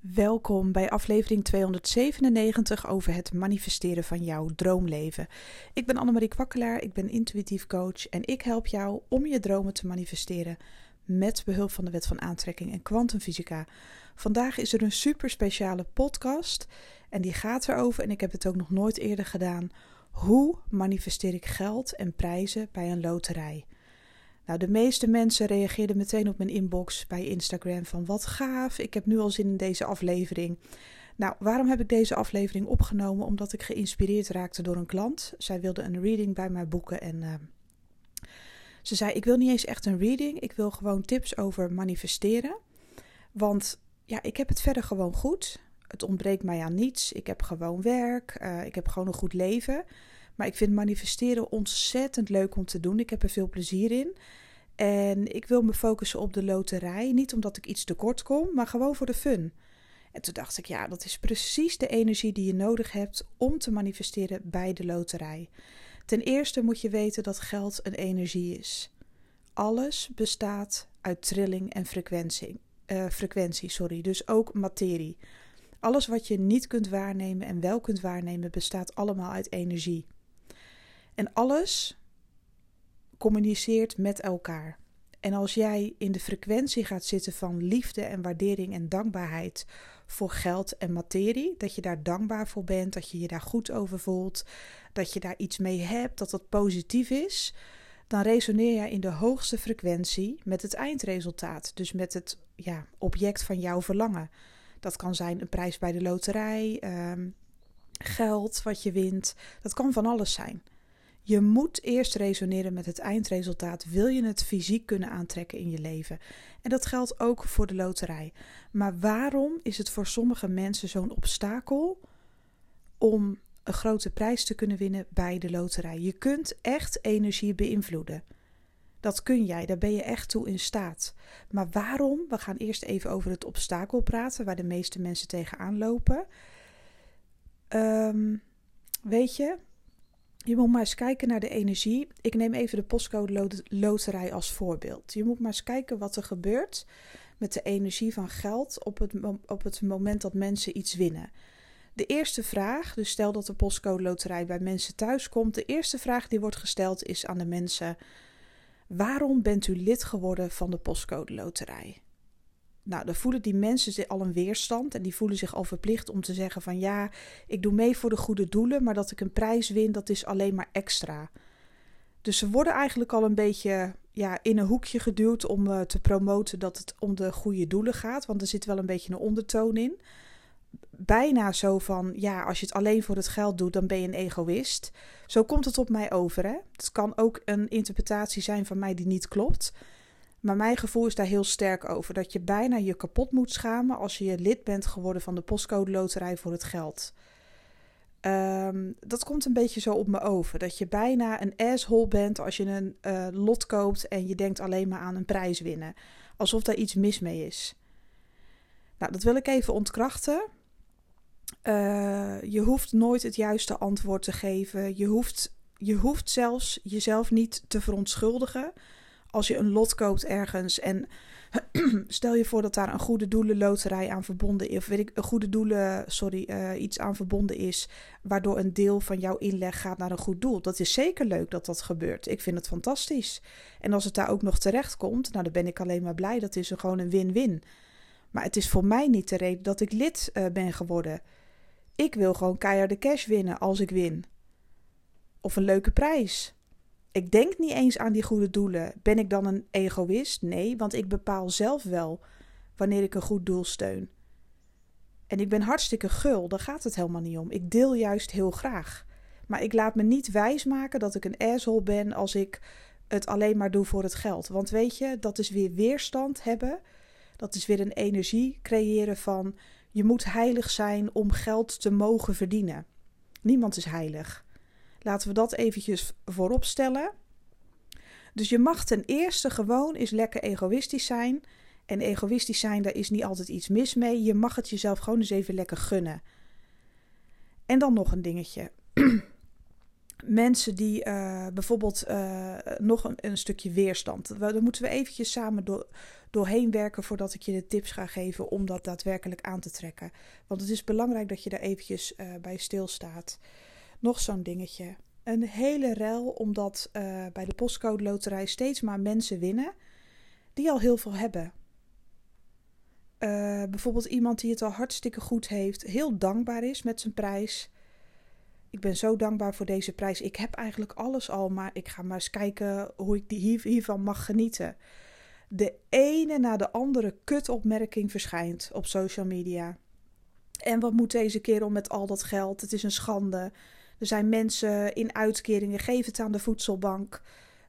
Welkom bij aflevering 297 over het manifesteren van jouw droomleven. Ik ben Annemarie Kwakkelaar, ik ben intuïtief coach en ik help jou om je dromen te manifesteren met behulp van de wet van aantrekking en kwantumfysica. Vandaag is er een super speciale podcast en die gaat erover en ik heb het ook nog nooit eerder gedaan. Hoe manifesteer ik geld en prijzen bij een loterij? Nou, de meeste mensen reageerden meteen op mijn inbox bij Instagram van wat gaaf, ik heb nu al zin in deze aflevering. Nou, waarom heb ik deze aflevering opgenomen? Omdat ik geïnspireerd raakte door een klant. Zij wilde een reading bij mij boeken en uh, ze zei: Ik wil niet eens echt een reading, ik wil gewoon tips over manifesteren. Want ja, ik heb het verder gewoon goed. Het ontbreekt mij aan niets. Ik heb gewoon werk, uh, ik heb gewoon een goed leven. Maar ik vind manifesteren ontzettend leuk om te doen. Ik heb er veel plezier in. En ik wil me focussen op de loterij. Niet omdat ik iets tekort kom, maar gewoon voor de fun. En toen dacht ik, ja, dat is precies de energie die je nodig hebt om te manifesteren bij de loterij. Ten eerste moet je weten dat geld een energie is. Alles bestaat uit trilling en frequentie. Uh, frequentie sorry, dus ook materie. Alles wat je niet kunt waarnemen en wel kunt waarnemen, bestaat allemaal uit energie. En alles communiceert met elkaar. En als jij in de frequentie gaat zitten van liefde en waardering en dankbaarheid voor geld en materie, dat je daar dankbaar voor bent, dat je je daar goed over voelt, dat je daar iets mee hebt, dat dat positief is, dan resoneer jij in de hoogste frequentie met het eindresultaat, dus met het ja, object van jouw verlangen. Dat kan zijn een prijs bij de loterij, ehm, geld wat je wint, dat kan van alles zijn. Je moet eerst resoneren met het eindresultaat. Wil je het fysiek kunnen aantrekken in je leven? En dat geldt ook voor de loterij. Maar waarom is het voor sommige mensen zo'n obstakel om een grote prijs te kunnen winnen bij de loterij? Je kunt echt energie beïnvloeden. Dat kun jij, daar ben je echt toe in staat. Maar waarom? We gaan eerst even over het obstakel praten waar de meeste mensen tegenaan lopen. Um, weet je, je moet maar eens kijken naar de energie. Ik neem even de postcode loterij als voorbeeld. Je moet maar eens kijken wat er gebeurt met de energie van geld op het, op het moment dat mensen iets winnen. De eerste vraag, dus stel dat de postcode loterij bij mensen thuis komt. De eerste vraag die wordt gesteld is aan de mensen: waarom bent u lid geworden van de postcode loterij? Nou, dan voelen die mensen al een weerstand en die voelen zich al verplicht om te zeggen van ja, ik doe mee voor de goede doelen, maar dat ik een prijs win, dat is alleen maar extra. Dus ze worden eigenlijk al een beetje ja, in een hoekje geduwd om uh, te promoten dat het om de goede doelen gaat, want er zit wel een beetje een ondertoon in. Bijna zo van, ja, als je het alleen voor het geld doet, dan ben je een egoïst. Zo komt het op mij over. Hè? Het kan ook een interpretatie zijn van mij die niet klopt. Maar mijn gevoel is daar heel sterk over. Dat je bijna je kapot moet schamen als je lid bent geworden van de postcode loterij voor het geld. Um, dat komt een beetje zo op me over. Dat je bijna een asshole bent als je een uh, lot koopt en je denkt alleen maar aan een prijs winnen. Alsof daar iets mis mee is. Nou, dat wil ik even ontkrachten. Uh, je hoeft nooit het juiste antwoord te geven. Je hoeft, je hoeft zelfs jezelf niet te verontschuldigen als je een lot koopt ergens en stel je voor dat daar een goede doelenloterij aan verbonden is, of weet ik, een goede doelen, sorry, uh, iets aan verbonden is, waardoor een deel van jouw inleg gaat naar een goed doel. Dat is zeker leuk dat dat gebeurt. Ik vind het fantastisch. En als het daar ook nog terecht komt, nou dan ben ik alleen maar blij. Dat is gewoon een win-win. Maar het is voor mij niet de reden dat ik lid uh, ben geworden. Ik wil gewoon keihard de cash winnen als ik win. Of een leuke prijs. Ik denk niet eens aan die goede doelen. Ben ik dan een egoïst? Nee, want ik bepaal zelf wel wanneer ik een goed doel steun. En ik ben hartstikke gul, daar gaat het helemaal niet om. Ik deel juist heel graag. Maar ik laat me niet wijsmaken dat ik een asshole ben als ik het alleen maar doe voor het geld. Want weet je, dat is weer weerstand hebben. Dat is weer een energie creëren van je moet heilig zijn om geld te mogen verdienen. Niemand is heilig. Laten we dat eventjes voorop stellen. Dus je mag ten eerste gewoon eens lekker egoïstisch zijn. En egoïstisch zijn, daar is niet altijd iets mis mee. Je mag het jezelf gewoon eens even lekker gunnen. En dan nog een dingetje. Mensen die uh, bijvoorbeeld uh, nog een, stukje weerstand. Dan moeten we eventjes samen door, doorheen werken voordat ik je de tips ga geven om dat daadwerkelijk aan te trekken. Want het is belangrijk dat je daar eventjes uh, bij stilstaat. Nog zo'n dingetje. Een hele rel omdat uh, bij de postcode loterij steeds maar mensen winnen die al heel veel hebben. Uh, bijvoorbeeld iemand die het al hartstikke goed heeft, heel dankbaar is met zijn prijs. Ik ben zo dankbaar voor deze prijs. Ik heb eigenlijk alles al, maar ik ga maar eens kijken hoe ik hier, hiervan mag genieten. De ene na de andere kutopmerking verschijnt op social media. En wat moet deze kerel met al dat geld? Het is een schande. Er zijn mensen in uitkeringen, geef het aan de voedselbank.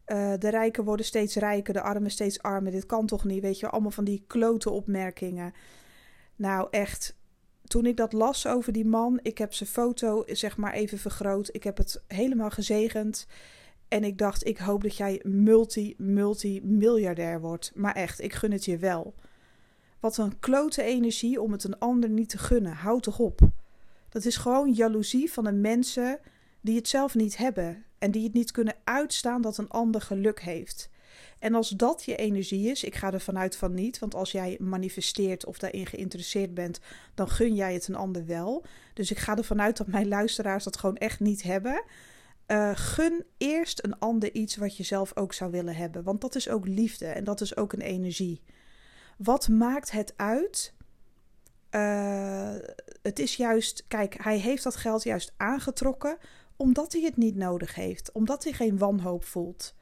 Uh, de rijken worden steeds rijker, de armen steeds armer. Dit kan toch niet, weet je, allemaal van die klote opmerkingen. Nou, echt, toen ik dat las over die man, ik heb zijn foto zeg maar even vergroot. Ik heb het helemaal gezegend. En ik dacht, ik hoop dat jij multi, multi miljardair wordt. Maar echt, ik gun het je wel. Wat een klote energie om het een ander niet te gunnen. Houd toch op. Dat is gewoon jaloezie van de mensen die het zelf niet hebben. En die het niet kunnen uitstaan dat een ander geluk heeft. En als dat je energie is, ik ga er vanuit van niet, want als jij manifesteert of daarin geïnteresseerd bent, dan gun jij het een ander wel. Dus ik ga ervan uit dat mijn luisteraars dat gewoon echt niet hebben. Uh, gun eerst een ander iets wat je zelf ook zou willen hebben, want dat is ook liefde en dat is ook een energie. Wat maakt het uit? Uh, het is juist, kijk, hij heeft dat geld juist aangetrokken omdat hij het niet nodig heeft, omdat hij geen wanhoop voelt.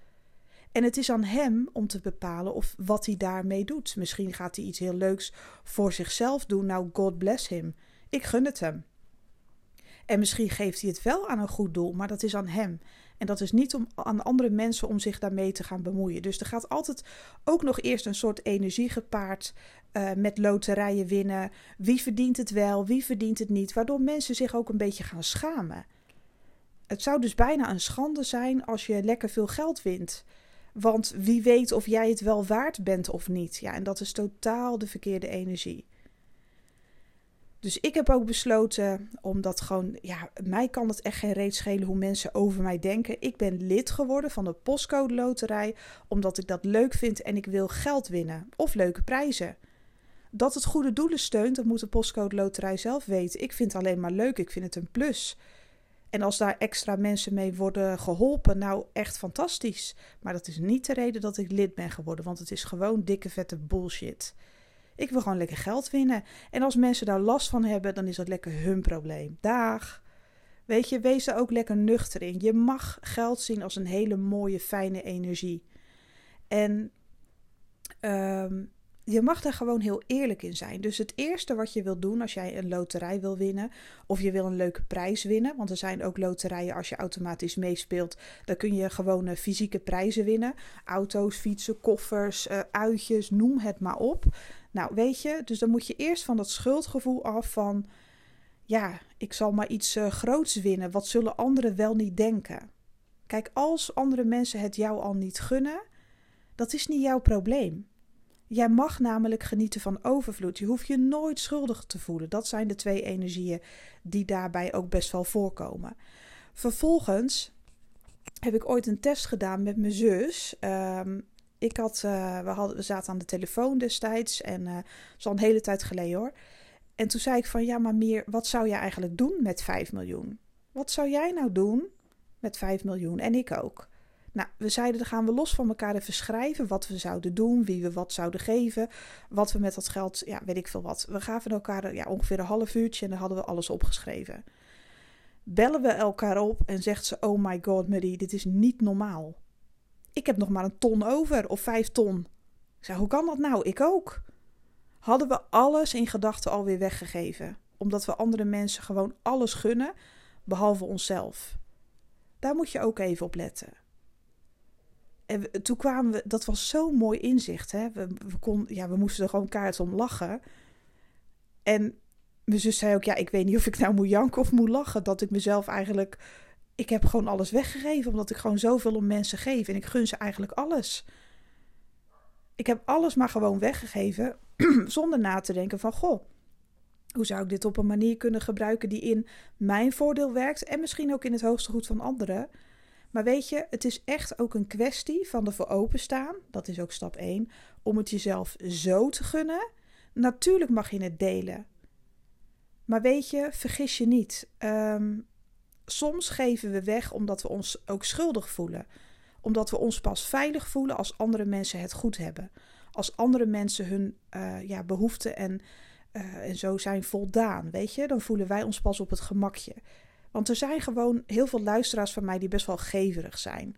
En het is aan hem om te bepalen of wat hij daarmee doet. Misschien gaat hij iets heel leuks voor zichzelf doen. Nou, God bless him. Ik gun het hem. En misschien geeft hij het wel aan een goed doel, maar dat is aan hem. En dat is niet om, aan andere mensen om zich daarmee te gaan bemoeien. Dus er gaat altijd ook nog eerst een soort energie gepaard uh, met loterijen winnen. Wie verdient het wel, wie verdient het niet. Waardoor mensen zich ook een beetje gaan schamen. Het zou dus bijna een schande zijn als je lekker veel geld wint. Want wie weet of jij het wel waard bent of niet. Ja, en dat is totaal de verkeerde energie. Dus ik heb ook besloten, omdat gewoon, ja, mij kan het echt geen reet schelen hoe mensen over mij denken. Ik ben lid geworden van de Postcode Loterij, omdat ik dat leuk vind en ik wil geld winnen of leuke prijzen. Dat het goede doelen steunt, dat moet de Postcode Loterij zelf weten. Ik vind het alleen maar leuk, ik vind het een plus. En als daar extra mensen mee worden geholpen, nou echt fantastisch. Maar dat is niet de reden dat ik lid ben geworden, want het is gewoon dikke vette bullshit. Ik wil gewoon lekker geld winnen. En als mensen daar last van hebben, dan is dat lekker hun probleem. Dag. Weet je, wees er ook lekker nuchter in. Je mag geld zien als een hele mooie, fijne energie. En um, je mag daar gewoon heel eerlijk in zijn. Dus het eerste wat je wil doen als jij een loterij wil winnen, of je wil een leuke prijs winnen, want er zijn ook loterijen als je automatisch meespeelt, dan kun je gewone fysieke prijzen winnen. Auto's, fietsen, koffers, uh, uitjes, noem het maar op. Nou, weet je, dus dan moet je eerst van dat schuldgevoel af van, ja, ik zal maar iets uh, groots winnen. Wat zullen anderen wel niet denken? Kijk, als andere mensen het jou al niet gunnen, dat is niet jouw probleem. Jij mag namelijk genieten van overvloed. Je hoeft je nooit schuldig te voelen. Dat zijn de twee energieën die daarbij ook best wel voorkomen. Vervolgens heb ik ooit een test gedaan met mijn zus. Um, ik had, uh, we, hadden, we zaten aan de telefoon destijds en uh, is al een hele tijd geleden hoor. En toen zei ik van ja, maar meer, wat zou jij eigenlijk doen met 5 miljoen? Wat zou jij nou doen met 5 miljoen? En ik ook. Nou, we zeiden, dan gaan we los van elkaar even schrijven wat we zouden doen, wie we wat zouden geven, wat we met dat geld, ja, weet ik veel wat. We gaven elkaar ja, ongeveer een half uurtje en dan hadden we alles opgeschreven. Bellen we elkaar op en zegt ze, oh my god, Marie, dit is niet normaal. Ik heb nog maar een ton over, of vijf ton. Ik zei, hoe kan dat nou? Ik ook. Hadden we alles in gedachten alweer weggegeven, omdat we andere mensen gewoon alles gunnen, behalve onszelf. Daar moet je ook even op letten. En toen kwamen we, dat was zo'n mooi inzicht. Hè? We, kon, ja, we moesten er gewoon kaart om lachen. En mijn zus zei ook, ja, ik weet niet of ik nou moet janken of moet lachen. Dat ik mezelf eigenlijk, ik heb gewoon alles weggegeven. Omdat ik gewoon zoveel om mensen geef. En ik gun ze eigenlijk alles. Ik heb alles maar gewoon weggegeven. zonder na te denken van, goh, hoe zou ik dit op een manier kunnen gebruiken die in mijn voordeel werkt. En misschien ook in het hoogste goed van anderen. Maar weet je, het is echt ook een kwestie van ervoor openstaan. Dat is ook stap 1. om het jezelf zo te gunnen. Natuurlijk mag je het delen. Maar weet je, vergis je niet. Ehm, soms geven we weg omdat we ons ook schuldig voelen. Omdat we ons pas veilig voelen als andere mensen het goed hebben. Als andere mensen hun uh, ja, behoeften en, uh, en zo zijn voldaan. Weet je, dan voelen wij ons pas op het gemakje. Want er zijn gewoon heel veel luisteraars van mij die best wel geverig zijn.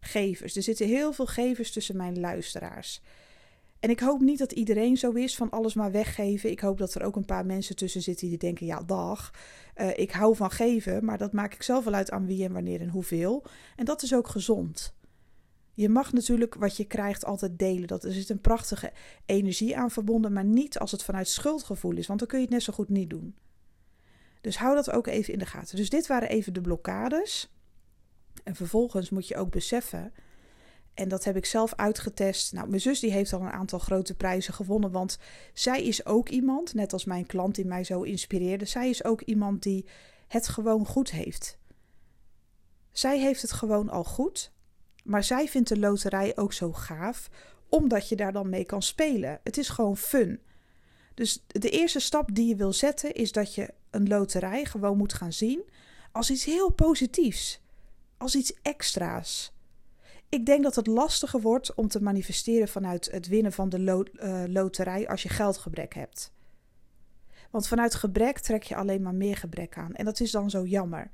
Gevers. Er zitten heel veel gevers tussen mijn luisteraars. En ik hoop niet dat iedereen zo is van alles maar weggeven. Ik hoop dat er ook een paar mensen tussen zitten die denken: ja, dag, uh, ik hou van geven, maar dat maak ik zelf wel uit aan wie en wanneer en hoeveel. En dat is ook gezond. Je mag natuurlijk wat je krijgt altijd delen. Dat, er zit een prachtige energie aan verbonden, maar niet als het vanuit schuldgevoel is, want dan kun je het net zo goed niet doen. Dus hou dat ook even in de gaten. Dus dit waren even de blokkades. En vervolgens moet je ook beseffen, en dat heb ik zelf uitgetest. Nou, mijn zus die heeft al een aantal grote prijzen gewonnen, want zij is ook iemand, net als mijn klant die mij zo inspireerde, zij is ook iemand die het gewoon goed heeft. Zij heeft het gewoon al goed, maar zij vindt de loterij ook zo gaaf, omdat je daar dan mee kan spelen. Het is gewoon fun. Dus de eerste stap die je wil zetten is dat je een loterij gewoon moet gaan zien als iets heel positiefs, als iets extra's. Ik denk dat het lastiger wordt om te manifesteren vanuit het winnen van de uh, loterij als je geldgebrek hebt. Want vanuit gebrek trek je alleen maar meer gebrek aan en dat is dan zo jammer.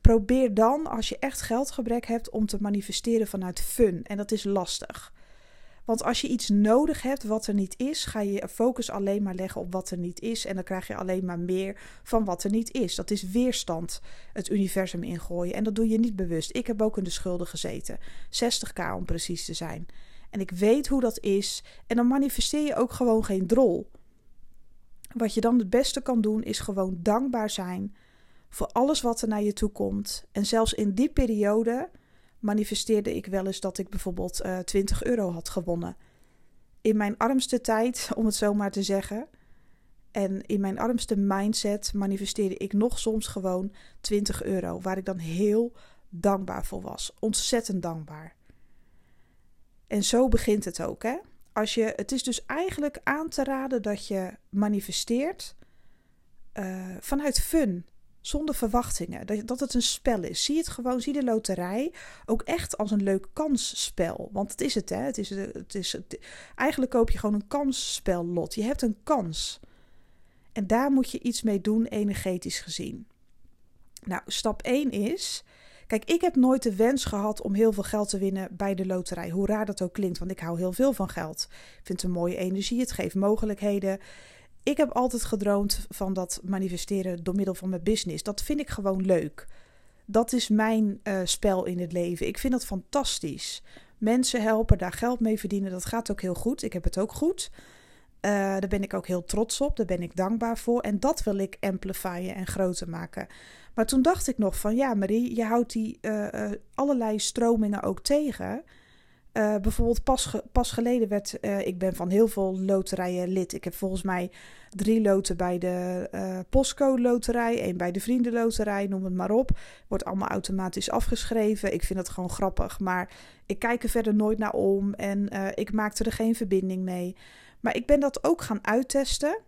Probeer dan, als je echt geldgebrek hebt, om te manifesteren vanuit fun en dat is lastig. Want als je iets nodig hebt wat er niet is, ga je je focus alleen maar leggen op wat er niet is. En dan krijg je alleen maar meer van wat er niet is. Dat is weerstand het universum ingooien. En dat doe je niet bewust. Ik heb ook in de schulden gezeten. 60k om precies te zijn. En ik weet hoe dat is. En dan manifesteer je ook gewoon geen drol. Wat je dan het beste kan doen, is gewoon dankbaar zijn voor alles wat er naar je toe komt. En zelfs in die periode manifesteerde ik wel eens dat ik bijvoorbeeld uh, eh, 20 euro had gewonnen. In mijn armste tijd, om het zo maar te zeggen. En in mijn armste mindset manifesteerde ik nog soms gewoon 20 euro, waar ik dan heel dankbaar voor was. Ontzettend dankbaar. En zo begint het ook, hè? Als je, het is dus eigenlijk aan te raden dat je manifesteert uh, vanuit fun. Zonder verwachtingen. Dat, dat het een spel is. Zie het gewoon, zie de loterij ook echt als een leuk kansspel. Want het is het, hè? Het is, het is, het, eigenlijk koop je gewoon een kansspellot. Je hebt een kans. En daar moet je iets mee doen, energetisch gezien. Nou, stap 1 is. Kijk, ik heb nooit de wens gehad om heel veel geld te winnen bij de loterij. Hoe raar dat ook klinkt, want ik hou heel veel van geld. Ik vind het een mooie energie, het geeft mogelijkheden. Ik heb altijd gedroomd van dat manifesteren door middel van mijn business. Dat vind ik gewoon leuk. Dat is mijn uh, spel in het leven. Ik vind dat fantastisch. Mensen helpen, daar geld mee verdienen, dat gaat ook heel goed. Ik heb het ook goed. Uh, daar ben ik ook heel trots op. Daar ben ik dankbaar voor. En dat wil ik amplifyen en groter maken. Maar toen dacht ik nog van ja, Marie, je houdt die uh, allerlei stromingen ook tegen. Uh, bijvoorbeeld pas, pas geleden werd, uh, ik ben van heel veel loterijen lid. Ik heb volgens mij drie loten bij de uh, postcode loterij, één bij de vriendenloterij, noem het maar op. Wordt allemaal automatisch afgeschreven. Ik vind het gewoon grappig, maar ik kijk er verder nooit naar om en ik maakte er geen verbinding mee. Maar ik ben dat ook gaan uittesten.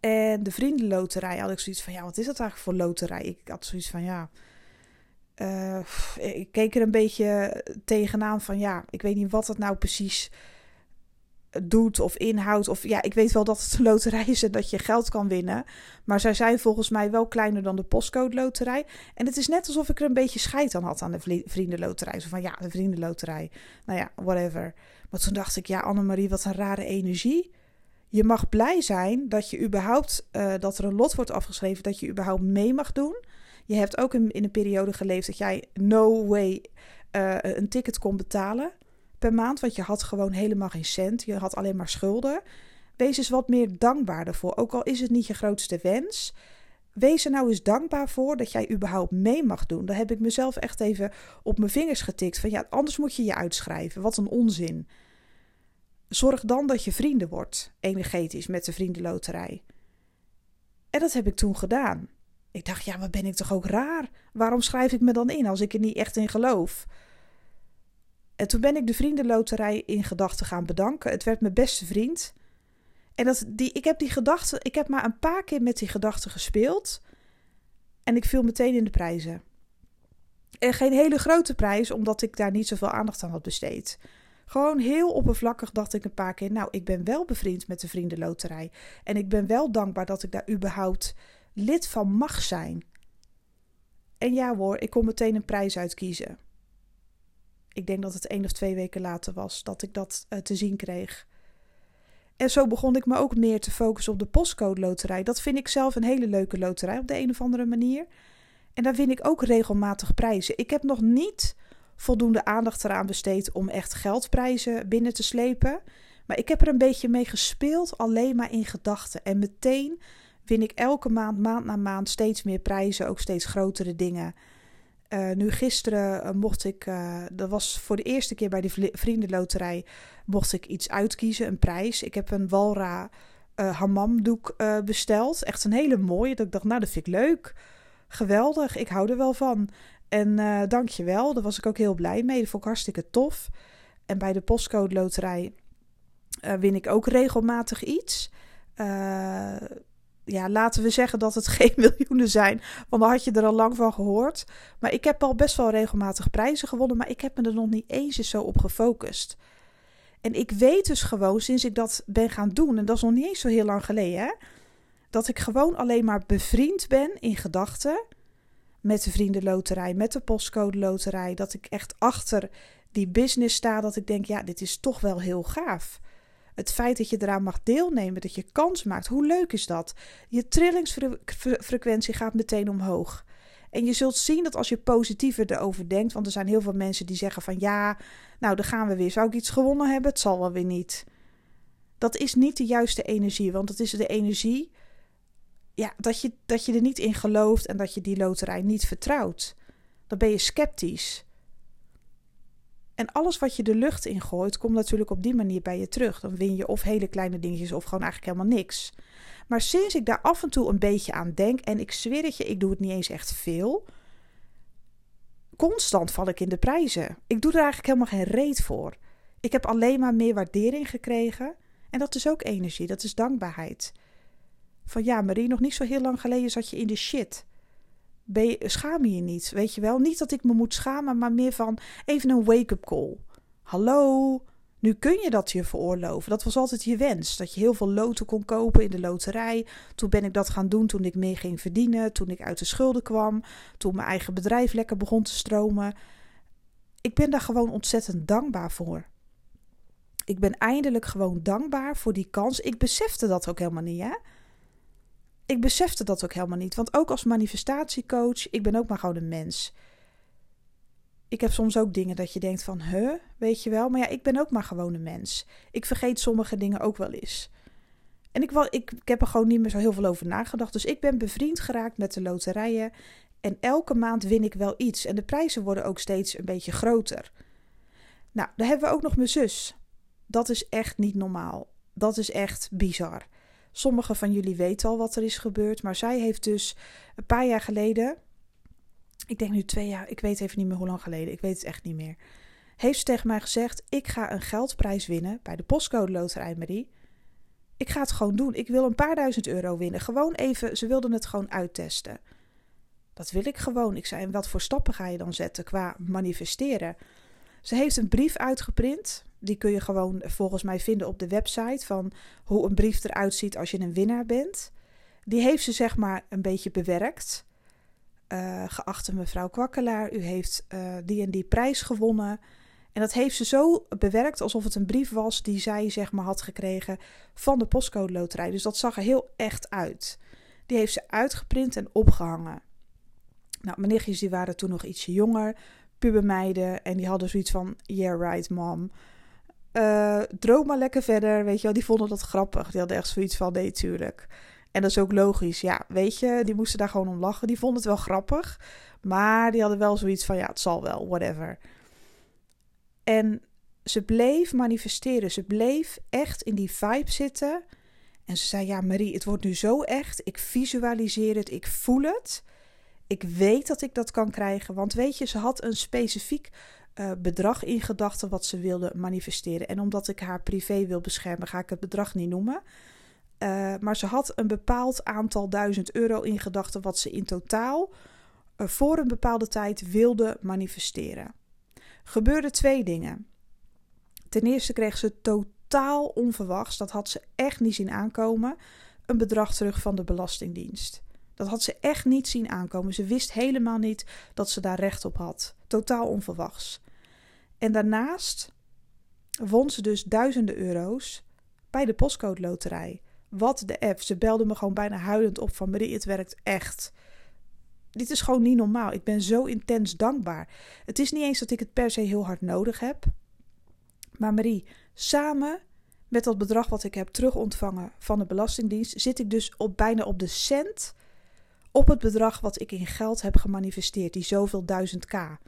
En de vriendenloterij had ik zoiets van, ja, wat is dat eigenlijk voor loterij? Ik had zoiets van, ja, uh, ik keek er een beetje tegenaan van ja, ik weet niet wat dat nou precies doet of inhoudt. Of ja, ik weet wel dat het een loterij is en dat je geld kan winnen. Maar zij zijn volgens mij wel kleiner dan de postcode loterij. En het is net alsof ik er een beetje scheid aan had aan de vriendenloterij. Zo van ja, de vriendenloterij. Nou ja, whatever. Maar toen dacht ik, ja, Annemarie, wat een rare energie. Je mag blij zijn dat je überhaupt, uh, dat er een lot wordt afgeschreven, dat je überhaupt mee mag doen. Je hebt ook in, een periode geleefd dat jij no way uh, een ticket kon betalen per maand. Want je had gewoon helemaal geen cent. Je had alleen maar schulden. Wees eens wat meer dankbaar ervoor. Ook al is het niet je grootste wens. Wees er nou eens dankbaar voor dat jij überhaupt mee mag doen. Daar heb ik mezelf echt even op mijn vingers getikt. Van ja, anders moet je je uitschrijven. Wat een onzin. Zorg dan dat je vrienden wordt, energetisch, met de vriendenloterij. En dat heb ik toen gedaan. Ik dacht, ja, wat ben ik toch ook raar? Waarom schrijf ik me dan in als ik er niet echt in geloof? En toen ben ik de vriendenloterij in gedachten gaan bedanken. Het werd mijn beste vriend. En dat, die, ik heb die gedachten, ik heb maar een paar keer met die gedachten gespeeld. En ik viel meteen in de prijzen. En geen hele grote prijs, omdat ik daar niet zoveel aandacht aan had besteed. Gewoon heel oppervlakkig dacht ik een paar keer: Nou, ik ben wel bevriend met de Vriendenloterij. En ik ben wel dankbaar dat ik daar überhaupt lid van mag zijn. En ja hoor, ik kon meteen een prijs uitkiezen. Ik denk dat het één of twee weken later was dat ik dat uh, te zien kreeg. En zo begon ik me ook meer te focussen op de postcode loterij. Dat vind ik zelf een hele leuke loterij op de een of andere manier. En daar win ik ook regelmatig prijzen. Ik heb nog niet voldoende aandacht eraan besteed om echt geldprijzen binnen te slepen. Maar ik heb er een beetje mee gespeeld, alleen maar in gedachten. En meteen win ik elke maand, maand na maand, steeds meer prijzen, ook steeds grotere dingen. Uh, nu gisteren uh, mocht ik, uh, dat was voor de eerste keer bij de Vriendenloterij, mocht ik iets uitkiezen, een prijs. Ik heb een Walra hammamdoek besteld. Echt een hele mooie. Dat ik dacht, nou dat vind ik leuk. Geweldig, ik hou er wel van. En dank je wel, daar was ik ook heel blij mee. Dat vond ik hartstikke tof. En bij de postcode loterij win ik ook regelmatig iets. Ja, laten we zeggen dat het geen miljoenen zijn, want dan had je er al lang van gehoord. Maar ik heb al best wel regelmatig prijzen gewonnen, maar ik heb me er nog niet eens zo op gefocust. En ik weet dus gewoon, sinds ik dat ben gaan doen, en dat is nog niet eens zo heel lang geleden, hè, dat ik gewoon alleen maar bevriend ben in gedachten met de vriendenloterij, met de postcode loterij. Dat ik echt achter die business sta, dat ik denk, ja, dit is toch wel heel gaaf. Het feit dat je eraan mag deelnemen, dat je kans maakt, hoe leuk is dat? Je trillingsfrequentie gaat meteen omhoog. En je zult zien dat als je positiever erover denkt, want er zijn heel veel mensen die zeggen van ja, nou dan gaan we weer. Zou ik iets gewonnen hebben? Het zal wel weer niet. Dat is niet de juiste energie, want het is de energie ja, dat, je, dat je er niet in gelooft en dat je die loterij niet vertrouwt. Dan ben je sceptisch. En alles wat je de lucht in gooit, komt natuurlijk op die manier bij je terug. Dan win je of hele kleine dingetjes of gewoon eigenlijk helemaal niks. Maar sinds ik daar af en toe een beetje aan denk, en ik zweer het je, ik doe het niet eens echt veel. Constant val ik in de prijzen. Ik doe er eigenlijk helemaal geen reet voor. Ik heb alleen maar meer waardering gekregen. En dat is ook energie, dat is dankbaarheid. Van ja, Marie, nog niet zo heel lang geleden zat je in de shit. Je, schaam je je niet, weet je wel? Niet dat ik me moet schamen, maar meer van even een wake-up call. Hallo, nu kun je dat je veroorloven. Dat was altijd je wens. Dat je heel veel loten kon kopen in de loterij. Toen ben ik dat gaan doen toen ik meer ging verdienen. Toen ik uit de schulden kwam. Toen mijn eigen bedrijf lekker begon te stromen. Ik ben daar gewoon ontzettend dankbaar voor. Ik ben eindelijk gewoon dankbaar voor die kans. Ik besefte dat ook helemaal niet, hè? Ik besefte dat ook helemaal niet. Want ook als manifestatiecoach, ik ben ook maar gewoon een mens. Ik heb soms ook dingen dat je denkt van, huh, weet je wel. Maar ja, ik ben ook maar gewoon een mens. Ik vergeet sommige dingen ook wel eens. En ik, ik, ik heb er gewoon niet meer zo heel veel over nagedacht. Dus ik ben bevriend geraakt met de loterijen. En elke maand win ik wel iets. En de prijzen worden ook steeds een beetje groter. Nou, dan hebben we ook nog mijn zus. Dat is echt niet normaal. Dat is echt bizar. Sommigen van jullie weten al wat er is gebeurd, maar zij heeft dus een paar jaar geleden, ik denk nu twee jaar, ik weet even niet meer hoe lang geleden, ik weet het echt niet meer, heeft ze tegen mij gezegd: Ik ga een geldprijs winnen bij de postcode Loterij Marie. Ik ga het gewoon doen. Ik wil een paar duizend euro winnen. Gewoon even, ze wilden het gewoon uittesten. Dat wil ik gewoon. Ik zei: En wat voor stappen ga je dan zetten qua manifesteren? Ze heeft een brief uitgeprint die kun je gewoon volgens mij vinden op de website van hoe een brief eruit ziet als je een winnaar bent. Die heeft ze zeg maar een beetje bewerkt. Uh, geachte mevrouw Kwakkelaar, u heeft uh, die en die prijs gewonnen. En dat heeft ze zo bewerkt alsof het een brief was die zij zeg maar had gekregen van de postcode loterij. Dus dat zag er heel echt uit. Die heeft ze uitgeprint en opgehangen. Nou, mijn nichtjes die waren toen nog ietsje jonger, pubermeiden. En die hadden zoiets van, yeah right mom. Uh, droom maar lekker verder, weet je wel. Die vonden dat grappig. Die hadden echt zoiets van, nee, tuurlijk. En dat is ook logisch. Ja, weet je, die moesten daar gewoon om lachen. Die vonden het wel grappig. Maar die hadden wel zoiets van, ja, het zal wel, whatever. En ze bleef manifesteren. Ze bleef echt in die vibe zitten. En ze zei, ja, Marie, het wordt nu zo echt. Ik visualiseer het, ik voel het. Ik weet dat ik dat kan krijgen. Want weet je, ze had een specifiek uh, bedrag in gedachten wat ze wilde manifesteren. En omdat ik haar privé wil beschermen, ga ik het bedrag niet noemen. Uh, maar ze had een bepaald aantal duizend euro in gedachten wat ze in totaal uh, voor een bepaalde tijd wilde manifesteren. Gebeurden twee dingen. Ten eerste kreeg ze totaal onverwachts, dat had ze echt niet zien aankomen, een bedrag terug van de Belastingdienst. Dat had ze echt niet zien aankomen. Ze wist helemaal niet dat ze daar recht op had. Totaal onverwachts. En daarnaast won ze dus duizenden euro's bij de postcode loterij. Wat de app. Ze belde me gewoon bijna huilend op van Marie, het werkt echt. Dit is gewoon niet normaal. Ik ben zo intens dankbaar. Het is niet eens dat ik het per se heel hard nodig heb. Maar Marie, samen met dat bedrag wat ik heb terugontvangen van de Belastingdienst, zit ik dus op bijna op de cent op het bedrag wat ik in geld heb gemanifesteerd, die zoveel duizend k.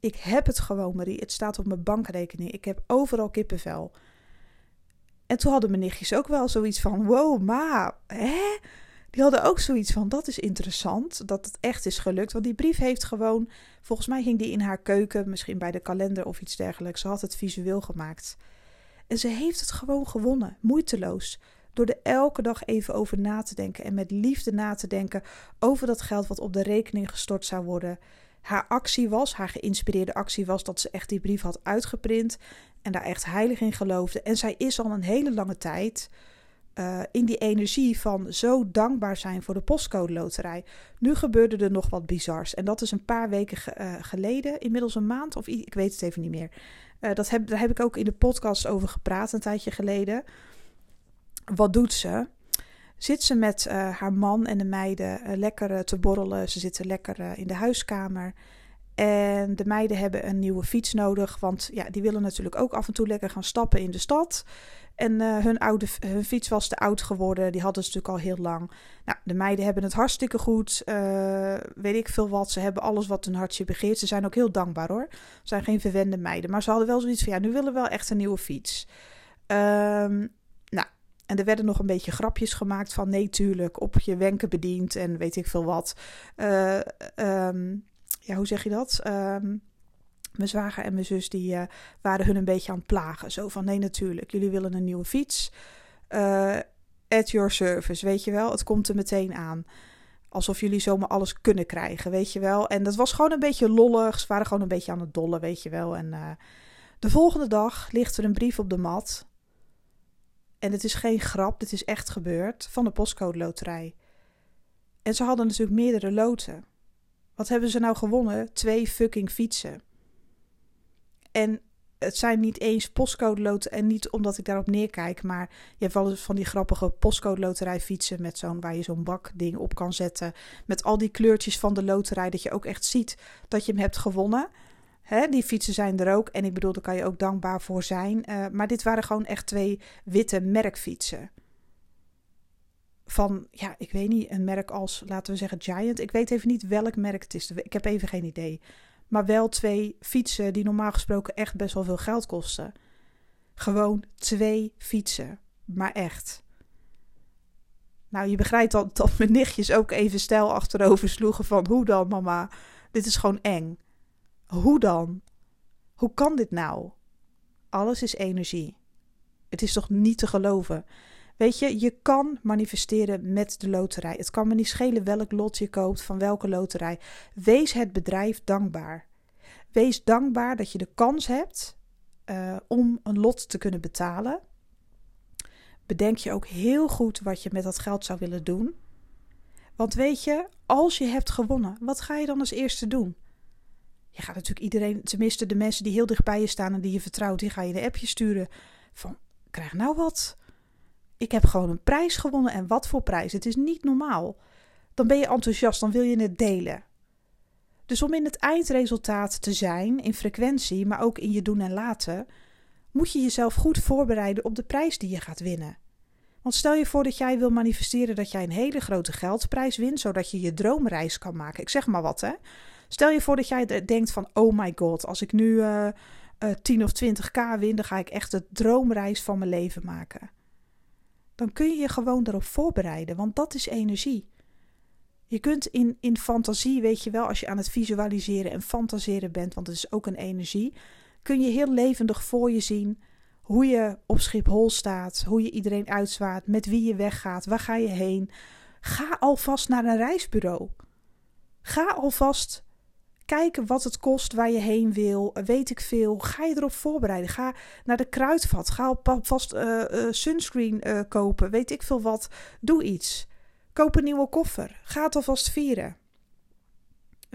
Ik heb het gewoon, Marie. Het staat op mijn bankrekening. Ik heb overal kippenvel. En toen hadden mijn nichtjes ook wel zoiets van: wow, ma, hè? Die hadden ook zoiets van: dat is interessant dat het echt is gelukt. Want die brief heeft gewoon, volgens mij ging die in haar keuken, misschien bij de kalender of iets dergelijks. Ze had het visueel gemaakt. En ze heeft het gewoon gewonnen, moeiteloos. Door er elke dag even over na te denken en met liefde na te denken over dat geld wat op de rekening gestort zou worden. Haar actie was, haar geïnspireerde actie was dat ze echt die brief had uitgeprint en daar echt heilig in geloofde. En zij is al een hele lange tijd uh, in die energie van zo dankbaar zijn voor de postcode loterij. Nu gebeurde er nog wat bizars. En dat is een paar weken ge uh, geleden, inmiddels een maand of ik weet het even niet meer. Uh, dat heb, daar heb ik ook in de podcast over gepraat een tijdje geleden. Wat doet ze? Zit ze met uh, haar man en de meiden uh, lekker uh, te borrelen. Ze zitten lekker in de huiskamer. En de meiden hebben een nieuwe fiets nodig. Want ja, die willen natuurlijk ook af en toe lekker gaan stappen in de stad. En hun, oude, hun fiets was te oud geworden. Die hadden ze natuurlijk al heel lang. Nou, de meiden hebben het hartstikke goed. weet ik veel wat. Ze hebben alles wat hun hartje begeert. Ze zijn ook heel dankbaar hoor. Ze zijn geen verwende meiden. Maar ze hadden wel zoiets van: ja, nu willen we wel echt een nieuwe fiets. Um, en er werden nog een beetje grapjes gemaakt van nee, tuurlijk, op je wenken bediend en weet ik veel wat. Uh, um, ja, hoe zeg je dat? Um, mijn zwager en mijn zus die uh, waren hun een beetje aan het plagen. Zo van nee, natuurlijk, jullie willen een nieuwe fiets. Uh, at your service, weet je wel. Het komt er meteen aan. Alsof jullie zomaar alles kunnen krijgen, weet je wel. En dat was gewoon een beetje lollig. Ze waren gewoon een beetje aan het dollen, weet je wel. En de volgende dag ligt er een brief op de mat en het is geen grap, dit is echt gebeurd, van de postcode loterij. En ze hadden natuurlijk meerdere loten. Wat hebben ze nou gewonnen? Twee fucking fietsen. En het zijn niet eens postcode loten en niet omdat ik daarop neerkijk, maar je hebt wel eens van die grappige postcode loterij fietsen met zo'n waar je zo'n bakding op kan zetten met al die kleurtjes van de loterij dat je ook echt ziet dat je hem hebt gewonnen. Die fietsen zijn er ook. En ik bedoel, daar kan je ook dankbaar voor zijn. Uh, maar dit waren gewoon echt twee witte merkfietsen. Van, ja, ik weet niet, een merk als, laten we zeggen, Giant. Ik weet even niet welk merk het is. Ik heb even geen idee. Maar wel twee fietsen die normaal gesproken echt best wel veel geld kosten. Gewoon twee fietsen. Maar echt. Nou, je begrijpt dat, dat mijn nichtjes ook even stijl achterover sloegen van... Hoe dan, mama? Dit is gewoon eng. Hoe dan? Hoe kan dit nou? Alles is energie. Het is toch niet te geloven? Weet je, je kan manifesteren met de loterij. Het kan me niet schelen welk lot je koopt van welke loterij. Wees het bedrijf dankbaar. Wees dankbaar dat je de kans hebt uh, om een lot te kunnen betalen. Bedenk je ook heel goed wat je met dat geld zou willen doen. Want weet je, als je hebt gewonnen, wat ga je dan als eerste doen? Je gaat natuurlijk iedereen, tenminste de mensen die heel dicht bij je staan en die je vertrouwt, die ga je een appje sturen van krijg nou wat. Ik heb gewoon een prijs gewonnen en wat voor prijs. Het is niet normaal. Dan ben je enthousiast, dan wil je het delen. Dus om in het eindresultaat te zijn, in frequentie, maar ook in je doen en laten, moet je jezelf goed voorbereiden op de prijs die je gaat winnen. Want stel je voor dat jij wil manifesteren dat jij een hele grote geldprijs wint, zodat je je droomreis kan maken. Ik zeg maar wat, hè. Stel je voor dat jij denkt van, oh my god, als ik nu uh, uh, 10 of 20k win, dan ga ik echt de droomreis van mijn leven maken. Dan kun je je gewoon erop voorbereiden, want dat is energie. Je kunt in, in fantasie, weet je wel, als je aan het visualiseren en fantaseren bent, want het is ook een energie, kun je heel levendig voor je zien hoe je op Schiphol staat, hoe je iedereen uitzwaait, met wie je weggaat, waar ga je heen. Ga alvast naar een reisbureau. Ga alvast kijken wat het kost, waar je heen wil, weet ik veel. Ga je erop voorbereiden. Ga naar de kruidvat. Ga alvast uh, uh, sunscreen uh, kopen, weet ik veel wat. Doe iets. Koop een nieuwe koffer. Ga het alvast vieren.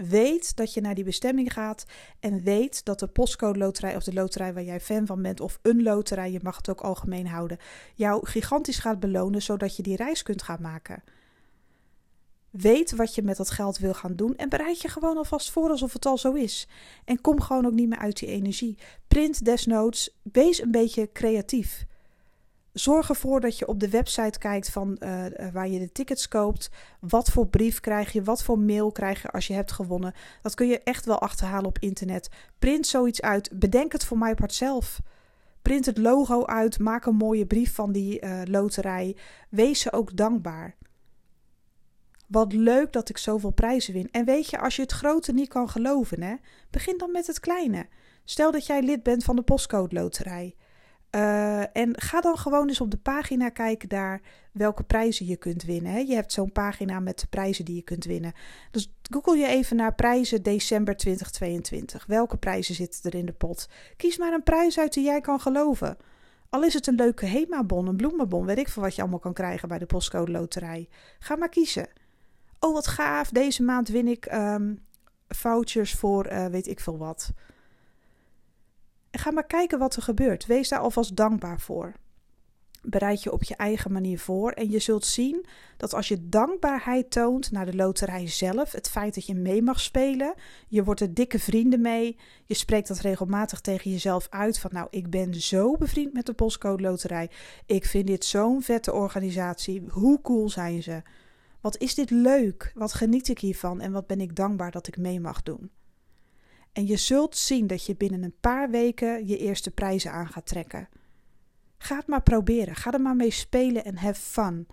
Weet dat je naar die bestemming gaat en weet dat de postcode loterij of de loterij waar jij fan van bent of een loterij, je mag het ook algemeen houden, jou gigantisch gaat belonen zodat je die reis kunt gaan maken. Weet wat je met dat geld wil gaan doen en bereid je gewoon alvast voor alsof het al zo is. En kom gewoon ook niet meer uit die energie. Print desnoods, wees een beetje creatief. Zorg ervoor dat je op de website kijkt van uh, waar je de tickets koopt. Wat voor brief krijg je? Wat voor mail krijg je als je hebt gewonnen? Dat kun je echt wel achterhalen op internet. Print zoiets uit. Bedenk het voor mij part zelf. Print het logo uit. Maak een mooie brief van die uh, loterij. Wees ze ook dankbaar. Wat leuk dat ik zoveel prijzen win. En weet je, als je het grote niet kan geloven, hè, begin dan met het kleine. Stel dat jij lid bent van de postcode loterij. Uh, en ga dan gewoon eens op de pagina kijken daar welke prijzen je kunt winnen. Hè. Je hebt zo'n pagina met de prijzen die je kunt winnen. Dus google je even naar prijzen december 2022. Welke prijzen zitten er in de pot? Kies maar een prijs uit die jij kan geloven. Al is het een leuke HEMA-bon, een bloemenbon, weet ik veel wat je allemaal kan krijgen bij de postcode loterij. Ga maar kiezen. Oh, wat gaaf, deze maand win ik um, vouchers voor uh, weet ik veel wat. Ga maar kijken wat er gebeurt. Wees daar alvast dankbaar voor. Bereid je op je eigen manier voor en je zult zien dat als je dankbaarheid toont naar de loterij zelf, het feit dat je mee mag spelen, je wordt er dikke vrienden mee, je spreekt dat regelmatig tegen jezelf uit van nou ik ben zo bevriend met de postcode loterij, ik vind dit zo'n vette organisatie, hoe cool zijn ze? Wat is dit leuk? Wat geniet ik hiervan en wat ben ik dankbaar dat ik mee mag doen? En je zult zien dat je binnen een paar weken je eerste prijzen aan gaat trekken. Ga het maar proberen. Ga er maar mee spelen en have fun.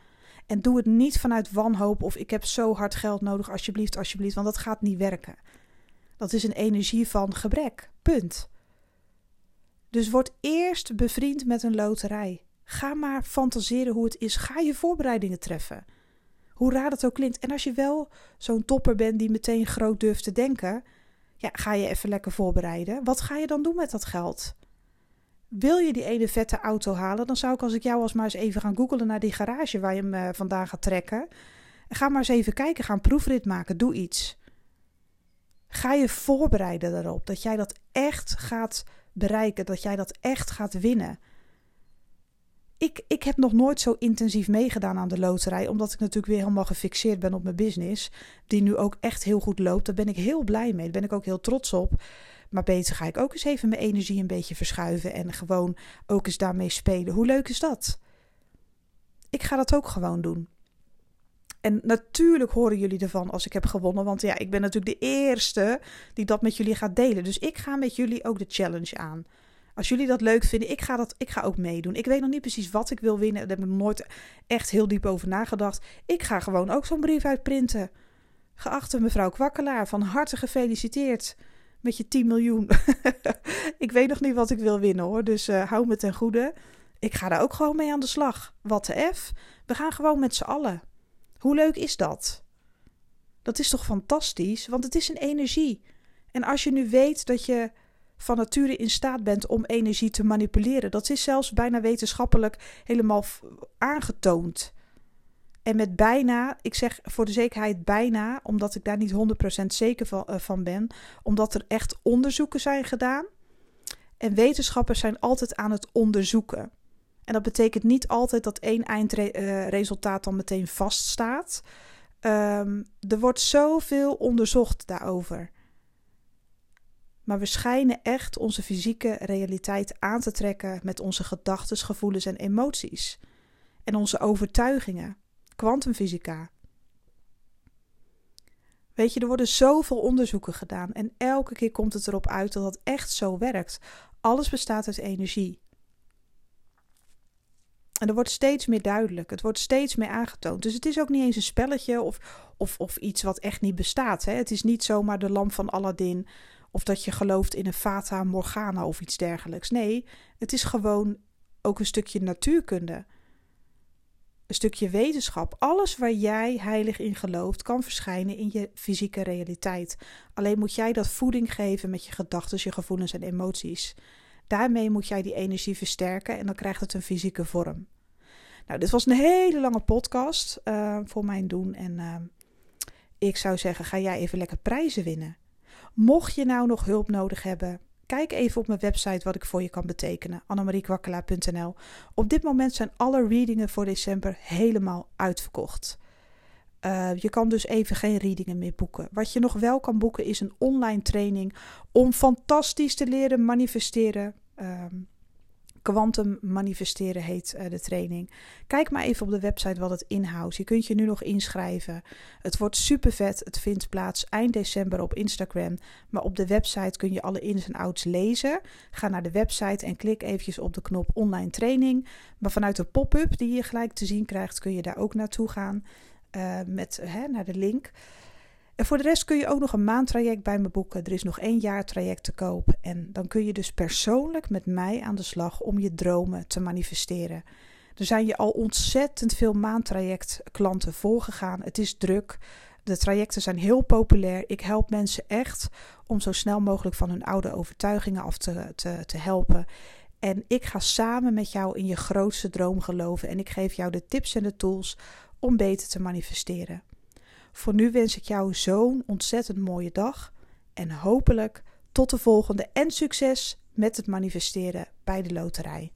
En doe het niet vanuit wanhoop of ik heb zo hard geld nodig, alsjeblieft, alsjeblieft, want dat gaat niet werken. Dat is een energie van gebrek. Punt. Dus word eerst bevriend met een loterij. Ga maar fantaseren hoe het is. Ga je voorbereidingen treffen. Hoe raar het ook klinkt. En als je wel zo'n topper bent die meteen groot durft te denken, ja, ga je even lekker voorbereiden. Wat ga je dan doen met dat geld? Wil je die ene vette auto halen, dan zou ik als ik jou als maar eens even gaan googelen naar die garage waar je hem uh, vandaan gaat trekken. Ga maar eens even kijken, ga een proefrit maken, doe iets. Ga je voorbereiden daarop dat jij dat echt gaat bereiken, dat jij dat echt gaat winnen ik, ik heb nog nooit zo intensief meegedaan aan de loterij, omdat ik natuurlijk weer helemaal gefixeerd ben op mijn business, die nu ook echt heel goed loopt. Daar ben ik heel blij mee, daar ben ik ook heel trots op. Maar beter ga ik ook eens even mijn energie een beetje verschuiven en gewoon ook eens daarmee spelen. Hoe leuk is dat? Ik ga dat ook gewoon doen. En natuurlijk horen jullie ervan als ik heb gewonnen. Want ja, ik ben natuurlijk de eerste die dat met jullie gaat delen. Dus ik ga met jullie ook de challenge aan. Als jullie dat leuk vinden, ik ga, dat, ik ga ook meedoen. Ik weet nog niet precies wat ik wil winnen. Daar heb ik nooit echt heel diep over nagedacht. Ik ga gewoon ook zo'n brief uitprinten. Geachte mevrouw Kwakkelaar, van harte gefeliciteerd met je 10 miljoen. ik weet nog niet wat ik wil winnen hoor, dus uh, hou me ten goede. Ik ga daar ook gewoon mee aan de slag. Wat de F? We gaan gewoon met z'n allen. Hoe leuk is dat? Dat is toch fantastisch, want het is een energie. En als je nu weet dat je van nature in staat bent om energie te manipuleren. Dat is zelfs bijna wetenschappelijk helemaal aangetoond. En met bijna, ik zeg voor de zekerheid bijna, omdat ik daar niet 100% zeker van, uh, van ben, omdat er echt onderzoeken zijn gedaan. En wetenschappers zijn altijd aan het onderzoeken. En dat betekent niet altijd dat één eindresultaat uh, dan meteen vaststaat. Um, er wordt zoveel onderzocht daarover. Maar we schijnen echt onze fysieke realiteit aan te trekken met onze gedachten, gevoelens en emoties. En onze overtuigingen. Kwantumfysica. Weet je, er worden zoveel onderzoeken gedaan en elke keer komt het erop uit dat dat echt zo werkt. Alles bestaat uit energie. En dat wordt steeds meer duidelijk. Het wordt steeds meer aangetoond. Dus het is ook niet eens een spelletje of, of, of iets wat echt niet bestaat. Hè? Het is niet zomaar de lamp van Aladdin. Of dat je gelooft in een Fata Morgana of iets dergelijks. Nee, het is gewoon ook een stukje natuurkunde. Een stukje wetenschap. Alles waar jij heilig in gelooft, kan verschijnen in je fysieke realiteit. Alleen moet jij dat voeding geven met je gedachten, je gevoelens en emoties. Daarmee moet jij die energie versterken en dan krijgt het een fysieke vorm. Nou, dit was een hele lange podcast uh, voor mijn doen. En uh, ik zou zeggen, ga jij even lekker prijzen winnen. Mocht je nou nog hulp nodig hebben, kijk even op mijn website wat ik voor je kan betekenen. annemariekwakkelaar.nl Op dit moment zijn alle readingen voor december helemaal uitverkocht. Uh, je kan dus even geen readingen meer boeken. Wat je nog wel kan boeken is een online training om fantastisch te leren manifesteren. Um, Quantum manifesteren heet uh, de training. Kijk maar even op de website wat het inhoudt. Je kunt je nu nog inschrijven. Het wordt super vet. Het vindt plaats eind december op Instagram. Maar op de website kun je alle ins en outs lezen. Ga naar de website en klik eventjes op de knop online training. Maar vanuit de pop-up die je gelijk te zien krijgt, kun je daar ook naartoe gaan. Uh, met, hè, naar de link. En voor de rest kun je ook nog een maandtraject bij me boeken. Er is nog één jaar traject te koop. En dan kun je dus persoonlijk met mij aan de slag om je dromen te manifesteren. Er zijn je al ontzettend veel maandtrajectklanten voorgegaan. Het is druk. De trajecten zijn heel populair. Ik help mensen echt om zo snel mogelijk van hun oude overtuigingen af te, te helpen. En ik ga samen met jou in je grootste droom geloven. En ik geef jou de tips en de tools om beter te manifesteren. Voor nu wens ik jou zo'n ontzettend mooie dag en hopelijk tot de volgende en succes met het manifesteren bij de loterij.